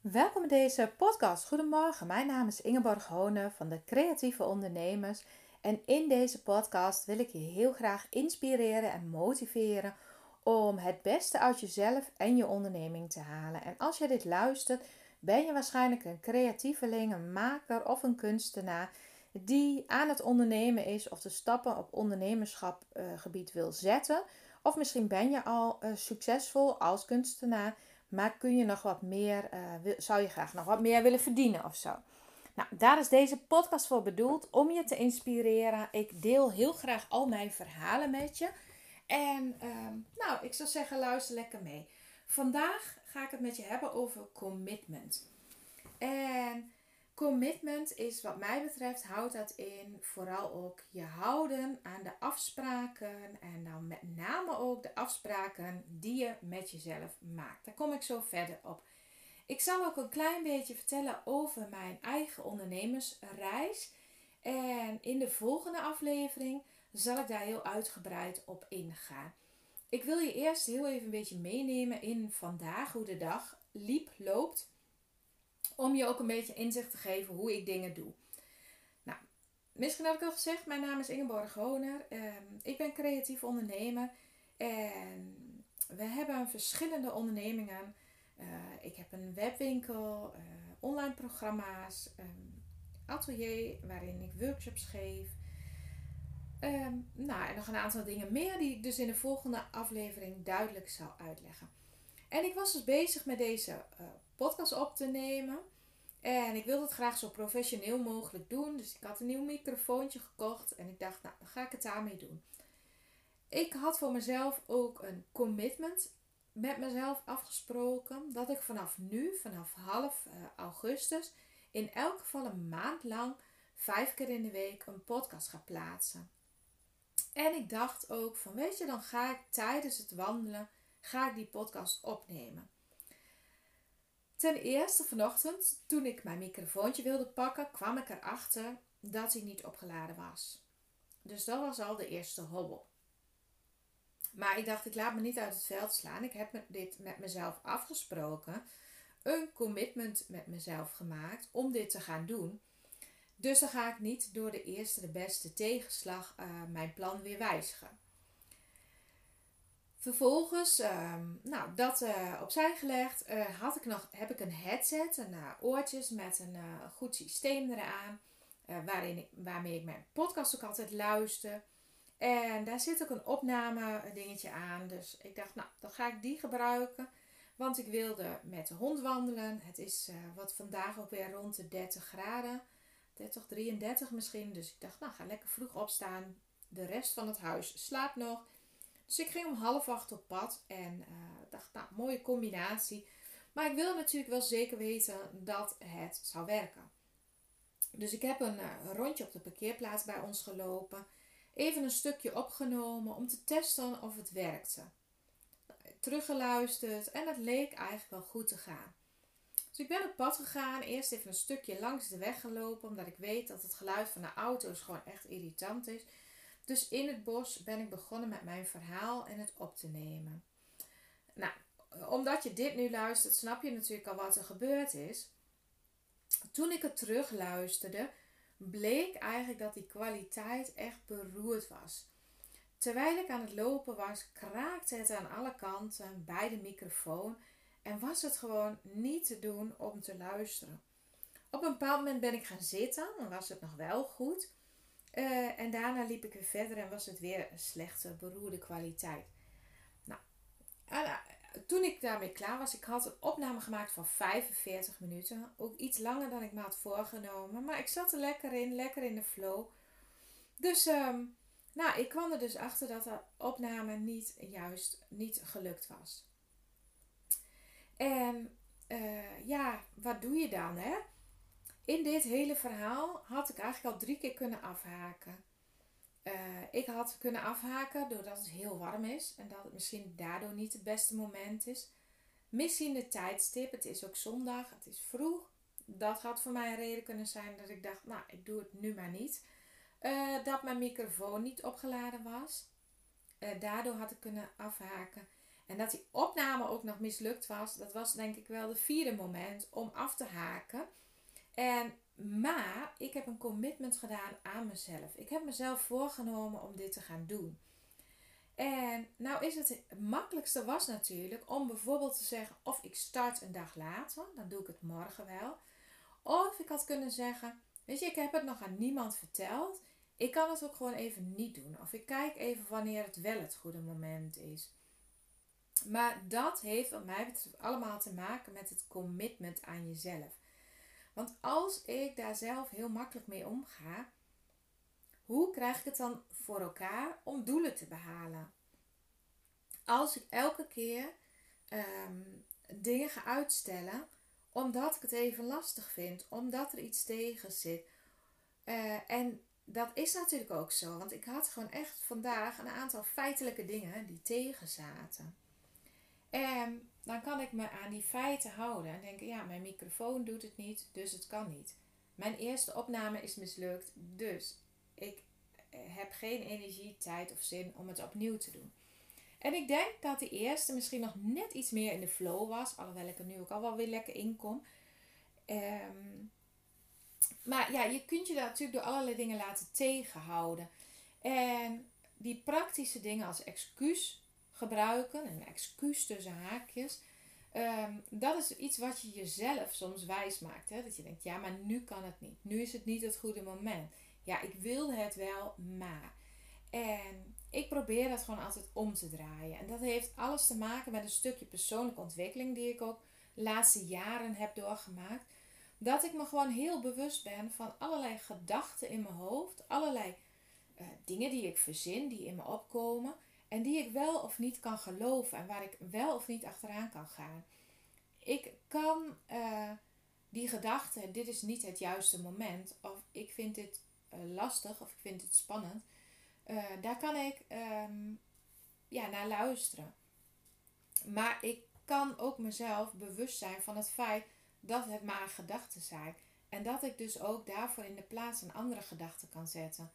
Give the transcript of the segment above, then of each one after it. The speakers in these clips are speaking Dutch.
Welkom bij deze podcast. Goedemorgen, mijn naam is Ingeborg Hone van de Creatieve Ondernemers. En in deze podcast wil ik je heel graag inspireren en motiveren om het beste uit jezelf en je onderneming te halen. En als je dit luistert, ben je waarschijnlijk een creatieveling, een maker of een kunstenaar die aan het ondernemen is of de stappen op ondernemerschapgebied wil zetten. Of misschien ben je al uh, succesvol als kunstenaar maar kun je nog wat meer, uh, zou je graag nog wat meer willen verdienen of zo? Nou, daar is deze podcast voor bedoeld om je te inspireren. Ik deel heel graag al mijn verhalen met je. En uh, nou, ik zou zeggen, luister lekker mee. Vandaag ga ik het met je hebben over commitment. En Commitment is wat mij betreft, houdt dat in vooral ook je houden aan de afspraken en dan met name ook de afspraken die je met jezelf maakt. Daar kom ik zo verder op. Ik zal ook een klein beetje vertellen over mijn eigen ondernemersreis. En in de volgende aflevering zal ik daar heel uitgebreid op ingaan. Ik wil je eerst heel even een beetje meenemen in vandaag, hoe de dag liep, loopt om je ook een beetje inzicht te geven hoe ik dingen doe. Nou, misschien heb ik al gezegd, mijn naam is Ingeborg Honer. Ehm, ik ben creatief ondernemer en we hebben verschillende ondernemingen. Uh, ik heb een webwinkel, uh, online programma's, um, atelier waarin ik workshops geef. Um, nou, en nog een aantal dingen meer die ik dus in de volgende aflevering duidelijk zal uitleggen. En ik was dus bezig met deze uh, podcast op te nemen. En ik wilde het graag zo professioneel mogelijk doen. Dus ik had een nieuw microfoontje gekocht. En ik dacht, nou, dan ga ik het daarmee doen. Ik had voor mezelf ook een commitment met mezelf afgesproken. Dat ik vanaf nu, vanaf half uh, augustus, in elk geval een maand lang vijf keer in de week een podcast ga plaatsen. En ik dacht ook van, weet je, dan ga ik tijdens het wandelen, ga ik die podcast opnemen. Ten eerste vanochtend, toen ik mijn microfoontje wilde pakken, kwam ik erachter dat hij niet opgeladen was. Dus dat was al de eerste hobbel. Maar ik dacht, ik laat me niet uit het veld slaan. Ik heb dit met mezelf afgesproken. Een commitment met mezelf gemaakt om dit te gaan doen. Dus dan ga ik niet door de eerste de beste tegenslag uh, mijn plan weer wijzigen. Vervolgens, uh, nou, dat uh, opzij gelegd, uh, had ik nog, heb ik een headset, een oortjes met een goed systeem eraan, waarin ik, waarmee ik mijn podcast ook altijd luister. En daar zit ook een opname dingetje aan. Dus ik dacht, nou, dan ga ik die gebruiken. Want ik wilde met de hond wandelen. Het is wat vandaag ook weer rond de 30 graden. 30, 33 misschien. Dus ik dacht, nou, ga lekker vroeg opstaan. De rest van het huis slaapt nog. Dus ik ging om half acht op pad en uh, dacht, nou, mooie combinatie. Maar ik wil natuurlijk wel zeker weten dat het zou werken. Dus ik heb een uh, rondje op de parkeerplaats bij ons gelopen. Even een stukje opgenomen om te testen of het werkte. Teruggeluisterd en het leek eigenlijk wel goed te gaan. Dus ik ben op pad gegaan. Eerst even een stukje langs de weg gelopen. Omdat ik weet dat het geluid van de auto's gewoon echt irritant is. Dus in het bos ben ik begonnen met mijn verhaal en het op te nemen. Nou, omdat je dit nu luistert, snap je natuurlijk al wat er gebeurd is. Toen ik het terugluisterde, bleek eigenlijk dat die kwaliteit echt beroerd was. Terwijl ik aan het lopen was, kraakte het aan alle kanten bij de microfoon en was het gewoon niet te doen om te luisteren. Op een bepaald moment ben ik gaan zitten en was het nog wel goed. Uh, en daarna liep ik weer verder en was het weer een slechte, beroerde kwaliteit. Nou, uh, toen ik daarmee klaar was, ik had een opname gemaakt van 45 minuten. Ook iets langer dan ik me had voorgenomen. Maar ik zat er lekker in, lekker in de flow. Dus, um, nou, ik kwam er dus achter dat de opname niet juist niet gelukt was. En uh, ja, wat doe je dan, hè? In dit hele verhaal had ik eigenlijk al drie keer kunnen afhaken. Uh, ik had kunnen afhaken doordat het heel warm is en dat het misschien daardoor niet het beste moment is. Misschien de tijdstip, het is ook zondag, het is vroeg. Dat had voor mij een reden kunnen zijn dat ik dacht, nou, ik doe het nu maar niet. Uh, dat mijn microfoon niet opgeladen was. Uh, daardoor had ik kunnen afhaken. En dat die opname ook nog mislukt was, dat was denk ik wel de vierde moment om af te haken. En, maar ik heb een commitment gedaan aan mezelf. Ik heb mezelf voorgenomen om dit te gaan doen. En nou is het, het makkelijkste was natuurlijk om bijvoorbeeld te zeggen of ik start een dag later, dan doe ik het morgen wel. Of ik had kunnen zeggen, weet je, ik heb het nog aan niemand verteld. Ik kan het ook gewoon even niet doen. Of ik kijk even wanneer het wel het goede moment is. Maar dat heeft wat mij betreft allemaal te maken met het commitment aan jezelf. Want als ik daar zelf heel makkelijk mee omga, hoe krijg ik het dan voor elkaar om doelen te behalen? Als ik elke keer ehm, dingen ga uitstellen, omdat ik het even lastig vind, omdat er iets tegen zit. Uh, en dat is natuurlijk ook zo, want ik had gewoon echt vandaag een aantal feitelijke dingen die tegen zaten. En dan kan ik me aan die feiten houden en denken: ja, mijn microfoon doet het niet, dus het kan niet. Mijn eerste opname is mislukt, dus ik heb geen energie, tijd of zin om het opnieuw te doen. En ik denk dat de eerste misschien nog net iets meer in de flow was, alhoewel ik er nu ook al wel weer lekker in kom. Ehm, maar ja, je kunt je daar natuurlijk door allerlei dingen laten tegenhouden. En die praktische dingen als excuus gebruiken, een excuus tussen haakjes, ehm, dat is iets wat je jezelf soms wijs maakt. Hè? Dat je denkt, ja, maar nu kan het niet. Nu is het niet het goede moment. Ja, ik wil het wel, maar. En ik probeer dat gewoon altijd om te draaien. En dat heeft alles te maken met een stukje persoonlijke ontwikkeling die ik ook de laatste jaren heb doorgemaakt. Dat ik me gewoon heel bewust ben van allerlei gedachten in mijn hoofd, allerlei uh, dingen die ik verzin, die in me opkomen en die ik wel of niet kan geloven en waar ik wel of niet achteraan kan gaan. Ik kan uh, die gedachten, dit is niet het juiste moment, of ik vind dit uh, lastig of ik vind dit spannend, daar kan ik um, ja, naar luisteren. Maar ik kan ook mezelf bewust zijn van het feit dat het maar gedachten zijn. En dat ik dus ook daarvoor in de plaats een andere gedachte kan zetten.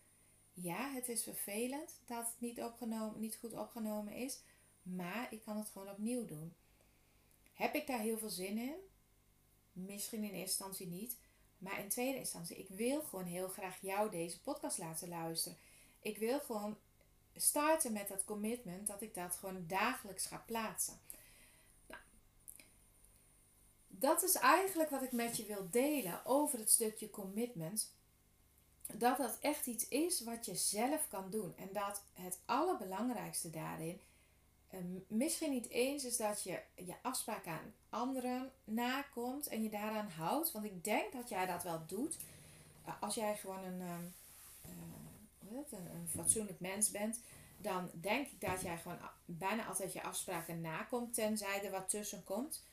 Ja, het is vervelend dat het niet, opgenomen, niet goed opgenomen is, maar ik kan het gewoon opnieuw doen. Heb ik daar heel veel zin in? Misschien in eerste instantie niet, maar in tweede instantie, ik wil gewoon heel graag jou deze podcast laten luisteren. Ik wil gewoon starten met dat commitment dat ik dat gewoon dagelijks ga plaatsen dat is eigenlijk wat ik met je wil delen over het stukje commitment. Dat dat echt iets is wat je zelf kan doen. En dat het allerbelangrijkste daarin uh, misschien niet eens is dat je je afspraken aan anderen nakomt en je daaraan houdt. Want ik denk dat jij dat wel doet. Uh, als jij gewoon een, uh, een, een fatsoenlijk mens bent, dan denk ik dat jij gewoon bijna altijd je afspraken nakomt, tenzij er wat tussen komt.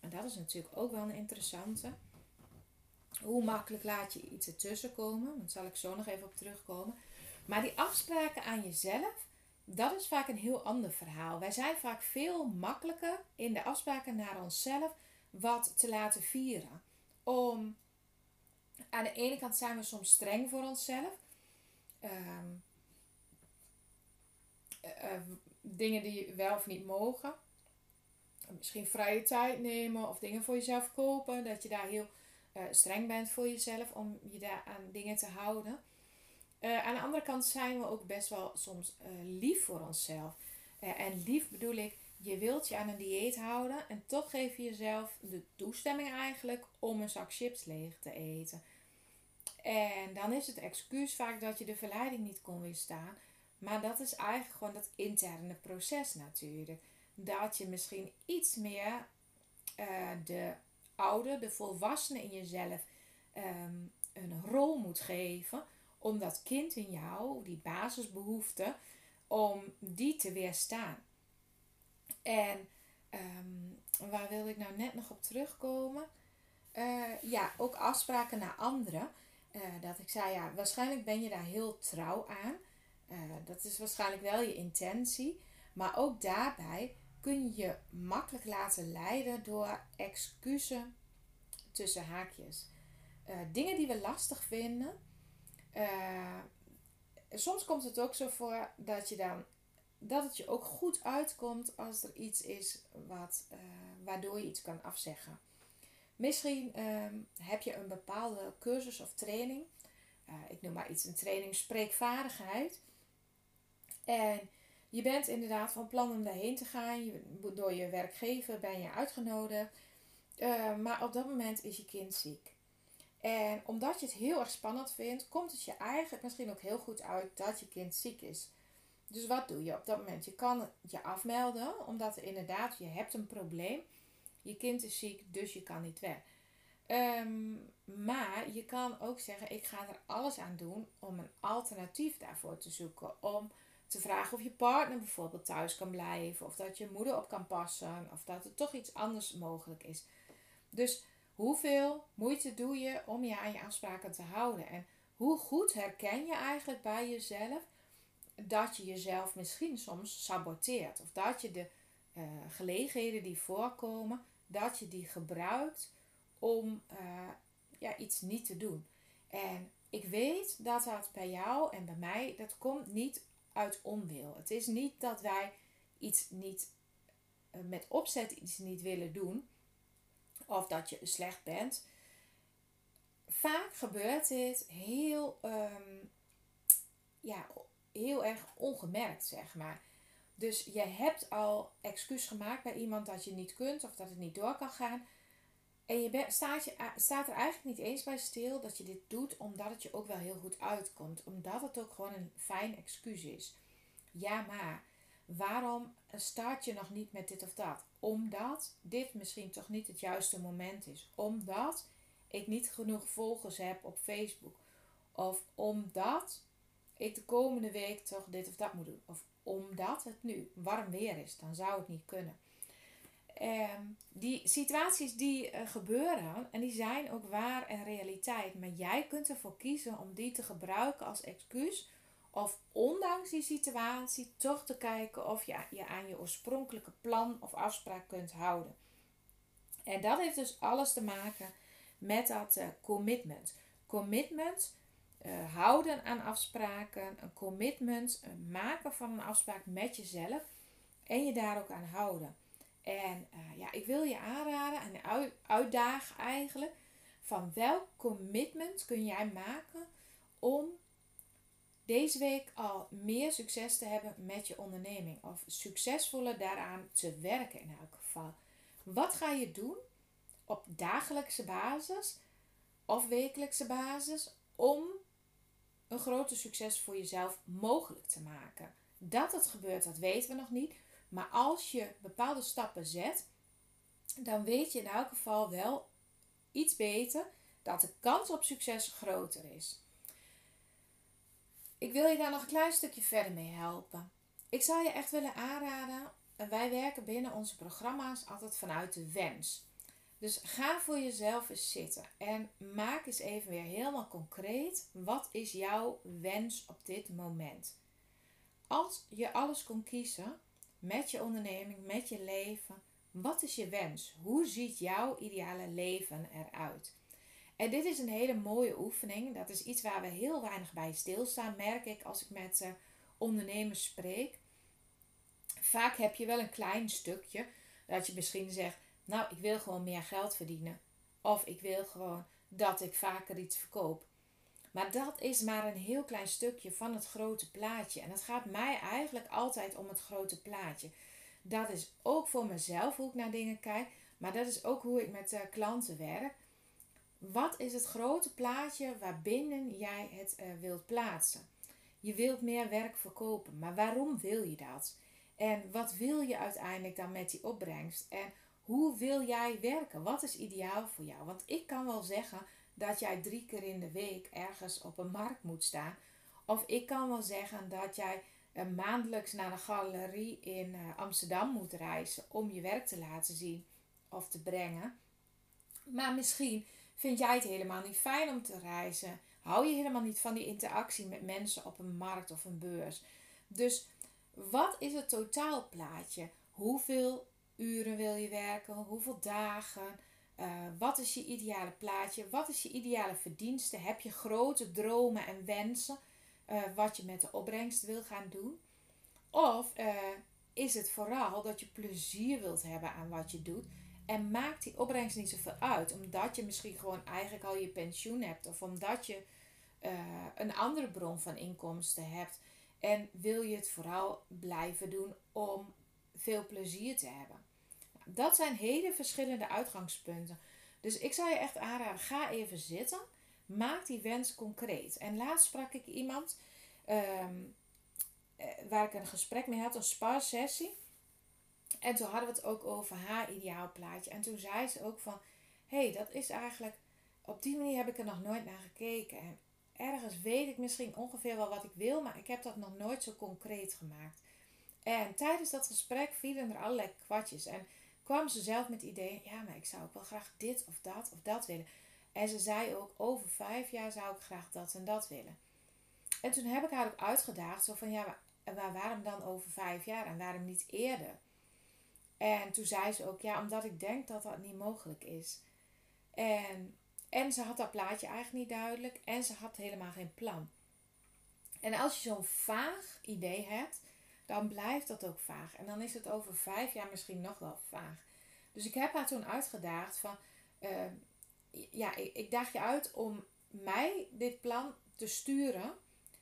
En dat is natuurlijk ook wel een interessante. Hoe makkelijk laat je iets ertussen komen? Daar zal ik zo nog even op terugkomen. Maar die afspraken aan jezelf, dat is vaak een heel ander verhaal. Wij zijn vaak veel makkelijker in de afspraken naar onszelf wat te laten vieren. Om aan de ene kant zijn we soms streng voor onszelf. Um, dingen die wel of niet mogen misschien vrije tijd nemen of dingen voor jezelf kopen. Dat je daar heel uh, streng bent voor jezelf om je daar aan dingen te houden. Uh, aan de andere kant zijn we ook best wel soms uh, lief voor onszelf. en lief bedoel ik, je wilt je aan een dieet houden en toch geef je jezelf de toestemming eigenlijk om een zak chips leeg te eten. En dan is het excuus vaak dat je de verleiding niet kon weerstaan. Maar dat is eigenlijk gewoon dat interne proces natuurlijk dat je misschien iets meer de oude, de volwassene in jezelf um, een rol moet geven om dat kind in jou, die basisbehoeften, om die te weerstaan. En um, waar wilde ik nou net nog op terugkomen? Uh, ja, ook afspraken naar anderen. Uh, dat ik zei, ja, waarschijnlijk ben je daar heel trouw aan. Uh, dat is waarschijnlijk wel je intentie. Maar ook daarbij kun je makkelijk laten leiden door excuses tussen haakjes. Uh, dingen die we lastig vinden. Uh, soms komt het ook zo voor dat je dan dat het je ook goed uitkomt als er iets is wat, uh, waardoor je iets kan afzeggen. Misschien ehm, heb je een bepaalde cursus of training. Ik noem maar iets, een training spreekvaardigheid. En je bent inderdaad van plan om daarheen te gaan. Je, door je werkgever ben je uitgenodigd. Uh, maar op dat moment is je kind ziek. En omdat je het heel erg spannend vindt, komt het je eigenlijk misschien ook heel goed uit dat je kind ziek is. Dus wat doe je op dat moment? Je kan je afmelden, omdat er inderdaad, je hebt een probleem. Je kind is ziek, dus je kan niet weg. Um, maar je kan ook zeggen, ik ga er alles aan doen om een alternatief daarvoor te zoeken. Om te vragen of je partner bijvoorbeeld thuis kan blijven. Of dat je moeder op kan passen. Of dat er toch iets anders mogelijk is. Dus hoeveel moeite doe je om je aan je afspraken te houden? En hoe goed herken je eigenlijk bij jezelf dat je jezelf misschien soms saboteert. Of dat je de uh, gelegenheden die voorkomen, dat je die gebruikt om uh, ja, iets niet te doen. En ik weet dat dat bij jou en bij mij, dat komt niet uit onwil. Het is niet dat wij iets niet uh, met opzet iets niet willen doen. Of dat je slecht bent. Vaak gebeurt dit heel um, ja, heel erg ongemerkt, zeg maar. Dus je hebt al excuus gemaakt bij iemand dat je niet kunt of dat het niet door kan gaan. En je staat, je, staat er eigenlijk niet eens bij stil dat je dit doet omdat het je ook wel heel goed uitkomt. Omdat het ook gewoon een fijn excuus is. Ja, maar waarom start je nog niet met dit of dat? Omdat dit misschien toch niet het juiste moment is. Omdat ik niet genoeg volgers heb op Facebook. Of omdat ik de komende week toch dit of dat moet doen. Of omdat het nu warm weer is, dan zou het niet kunnen. Um, die situaties die uh, gebeuren, en die zijn ook waar en realiteit. Maar jij kunt ervoor kiezen om die te gebruiken als excuus. Of ondanks die situatie toch te kijken of je je aan je oorspronkelijke plan of afspraak kunt houden. En dat heeft dus alles te maken met dat uh, commitment. Commitment uh, houden aan afspraken, een commitment, maken van een afspraak met jezelf en je daar ook aan houden. En uh, ja, ik wil je aanraden en uitdagen eigenlijk van welk commitment kun jij maken om deze week al meer succes te hebben met je onderneming of succesvoller daaraan te werken in elk geval. Wat ga je doen op dagelijkse basis of wekelijkse basis om een groter succes voor jezelf mogelijk te maken. Dat het gebeurt, dat weten we nog niet. Maar als je bepaalde stappen zet, dan weet je in elk geval wel iets beter dat de kans op succes groter is. Ik wil je daar nog een klein stukje verder mee helpen. Ik zou je echt willen aanraden, wij werken binnen onze programma's altijd vanuit de wens. Dus ga voor jezelf eens zitten en maak eens even weer helemaal concreet. Wat is jouw wens op dit moment? Als je alles kon kiezen met je onderneming, met je leven, wat is je wens? Hoe ziet jouw ideale leven eruit? En dit is een hele mooie oefening. Dat is iets waar we heel weinig bij stilstaan, merk ik als ik met uh, ondernemers spreek. Vaak heb je wel een klein stukje dat je misschien zegt nou, ik wil gewoon meer geld verdienen. Of ik wil gewoon dat ik vaker iets verkoop. Maar dat is maar een heel klein stukje van het grote plaatje. En het gaat mij eigenlijk altijd om het grote plaatje. Dat is ook voor mezelf hoe ik naar dingen kijk. Maar dat is ook hoe ik met uh, klanten werk. Wat is het grote plaatje waarbinnen jij het uh, wilt plaatsen? Je wilt meer werk verkopen. Maar waarom wil je dat? En wat wil je uiteindelijk dan met die opbrengst? En hoe wil jij werken? Wat is ideaal voor jou? Want ik kan wel zeggen dat jij drie keer in de week ergens op een markt moet staan. Of ik kan wel zeggen dat jij uh, maandelijks naar een galerie in uh, Amsterdam moet reizen om je werk te laten zien of te brengen. Maar misschien vind jij het helemaal niet fijn om te reizen. Hou je helemaal niet van die interactie met mensen op een markt of een beurs. Dus wat is het totaalplaatje? Hoeveel uren wil je werken? Hoeveel dagen? Uh, wat is je ideale plaatje? Wat is je ideale verdienste? Heb je grote dromen en wensen uh, wat je met de opbrengst wil gaan doen? Of eh, is het vooral dat je plezier wilt hebben aan wat je doet. En maakt die opbrengst niet zoveel uit. Omdat je misschien gewoon eigenlijk al je pensioen hebt. Of omdat je een andere bron van inkomsten hebt. En wil je het vooral blijven doen om veel plezier te hebben. Dat zijn hele verschillende uitgangspunten. Dus ik zou je echt aanraden, ga even zitten. Maak die wens concreet. En laatst sprak ik iemand um, waar ik een gesprek mee had, een sparsessie. En toen hadden we het ook over haar ideaalplaatje. En toen zei ze ook van, hé, hey, dat is eigenlijk, op die manier heb ik er nog nooit naar gekeken. En ergens weet ik misschien ongeveer wel wat ik wil, maar ik heb dat nog nooit zo concreet gemaakt. En tijdens dat gesprek vielen er allerlei kwartjes. En kwam ze zelf met het idee, ja, maar ik zou ook wel graag dit of dat of dat willen. En ze zei ook, over vijf jaar zou ik graag dat en dat willen. En toen heb ik haar ook uitgedaagd, zo van, ja, maar waarom dan over vijf jaar en waarom niet eerder? En toen zei ze ook, ja, omdat ik denk dat dat niet mogelijk is. En, en ze had dat plaatje eigenlijk niet duidelijk en ze had helemaal geen plan. En als je zo'n vaag idee hebt, dan blijft dat ook vaag. En dan is het over vijf jaar misschien nog wel vaag. Dus ik heb haar toen uitgedaagd van, uh, ja, ik, ik daag je uit om mij dit plan te sturen.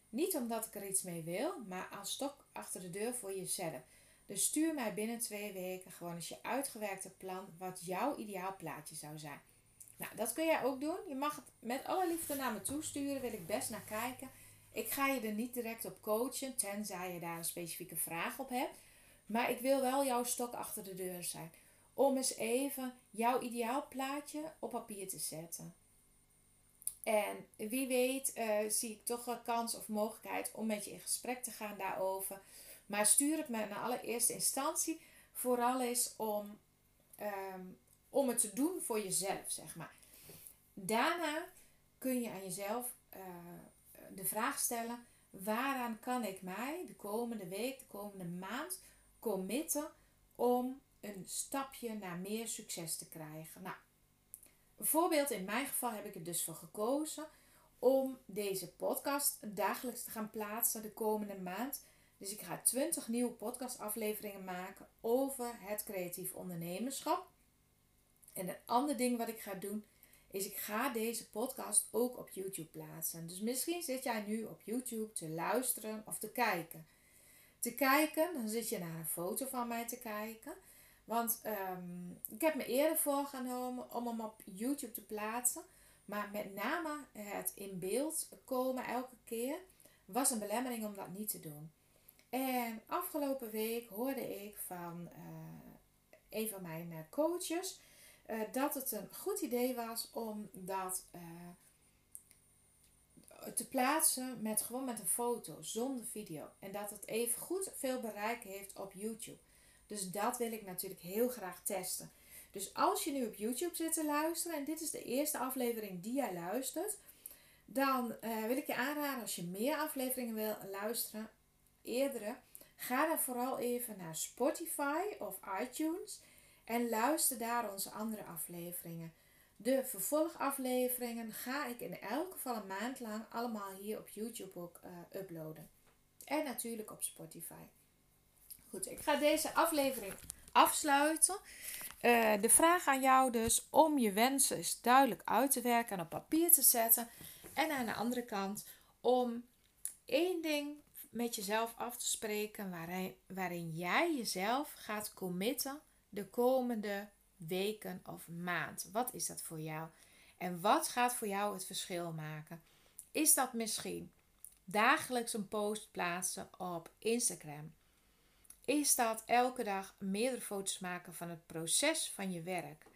Niet omdat ik er iets mee wil, maar als stok achter de deur voor jezelf. Dus stuur mij binnen twee weken gewoon eens je uitgewerkte plan wat jouw ideaal plaatje zou zijn. Nou, dat kun jij ook doen. Je mag het met alle liefde naar me toesturen, wil ik best naar kijken. Ik ga je er niet direct op coachen, tenzij je daar een specifieke vraag op hebt. Maar ik wil wel jouw stok achter de deur zijn. Om eens even jouw ideaalplaatje op papier te zetten. En wie weet uh, zie ik toch een kans of mogelijkheid om met je in gesprek te gaan daarover. Maar stuur het me in allereerste instantie vooral eens om, ehm, om het te doen voor jezelf, zeg maar. Daarna kun je aan jezelf uh, de vraag stellen: waaraan kan ik mij de komende week, de komende maand committen om een stapje naar meer succes te krijgen? Nou, bijvoorbeeld in mijn geval heb ik er dus voor gekozen om deze podcast dagelijks te gaan plaatsen de komende maand. Dus ik ga 20 nieuwe podcastafleveringen maken over het creatief ondernemerschap. En een ander ding wat ik ga doen is ik ga deze podcast ook op YouTube plaatsen. Dus misschien zit jij nu op YouTube te luisteren of te kijken. Te kijken, dan zit je naar een foto van mij te kijken. Want um, ik heb me eerder voorgenomen om hem op YouTube te plaatsen. Maar met name het in beeld komen elke keer was een belemmering om dat niet te doen. En afgelopen week hoorde ik van uh, een van mijn eh, coaches uh, dat het een goed idee was om dat uh, te plaatsen met gewoon met een foto, zonder video. En dat het even goed veel bereik heeft op YouTube. Dus dat wil ik natuurlijk heel graag testen. Dus als je nu op YouTube zit te luisteren en dit is de eerste aflevering die jij luistert, dan uh, wil ik je aanraden als je meer afleveringen wil luisteren, eerdere, ga dan vooral even naar Spotify of iTunes en luister daar onze andere afleveringen. De vervolgafleveringen ga ik in elk geval een maand lang allemaal hier op YouTube ook uh, uploaden. En natuurlijk op Spotify. Goed, ik ga deze aflevering afsluiten. Uh, de vraag aan jou dus om je wensen duidelijk uit te werken en op papier te zetten. En aan de andere kant om één ding met jezelf af te spreken waarin, waarin jij jezelf gaat committen de komende weken of maand? Wat is dat voor jou? En wat gaat voor jou het verschil maken? Is dat misschien dagelijks een post plaatsen op Instagram? Is dat elke dag meerdere foto's maken van het proces van je werk?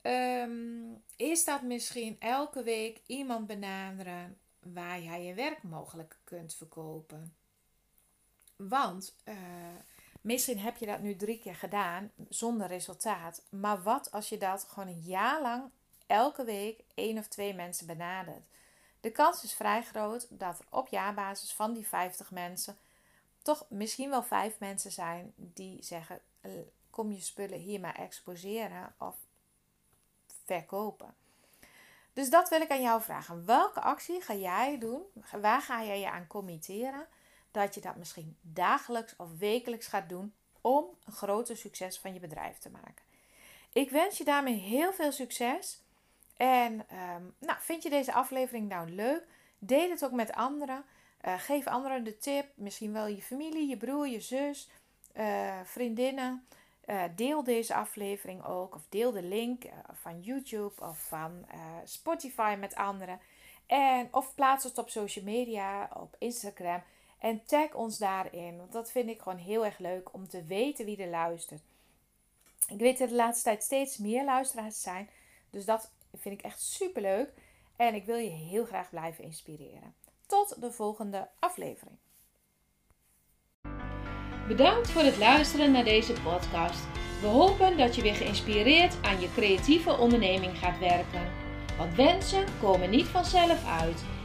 Ehm, is dat misschien elke week iemand benaderen waar jij je werk mogelijk kunt verkopen? Want uh, Misschien heb je dat nu drie keer gedaan zonder resultaat. Maar wat als je dat gewoon een jaar lang elke week één of twee mensen benadert? De kans is vrij groot dat er op jaarbasis van die 50 mensen toch misschien wel vijf mensen zijn die zeggen: kom je spullen hier maar exposeren of verkopen. Dus dat wil ik aan jou vragen. Welke actie ga jij doen? Waar ga jij je aan committeren? Dat je dat misschien dagelijks of wekelijks gaat doen om een groter succes van je bedrijf te maken. Ik wens je daarmee heel veel succes. En ehm, nou, vind je deze aflevering nou leuk? Deel het ook met anderen. Uh, geef anderen de tip. Misschien wel je familie, je broer, je zus, uh, vriendinnen. Uh, deel deze aflevering ook. Of deel de link van YouTube of van Spotify met anderen. En, of plaats het op social media, op Instagram. En tag ons daarin. Want dat vind ik gewoon heel erg leuk om te weten wie er luistert. Ik weet dat de laatste tijd steeds meer luisteraars zijn. Dus dat vind ik echt super leuk. En ik wil je heel graag blijven inspireren. Tot de volgende aflevering. Bedankt voor het luisteren naar deze podcast. We hopen dat je weer geïnspireerd aan je creatieve onderneming gaat werken. Want wensen komen niet vanzelf uit.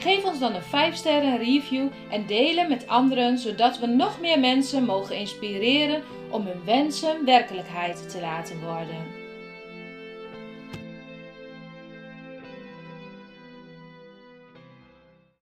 Geef ons dan een 5 sterren review en delen met anderen, zodat we nog meer mensen mogen inspireren om hun wensen werkelijkheid te laten worden.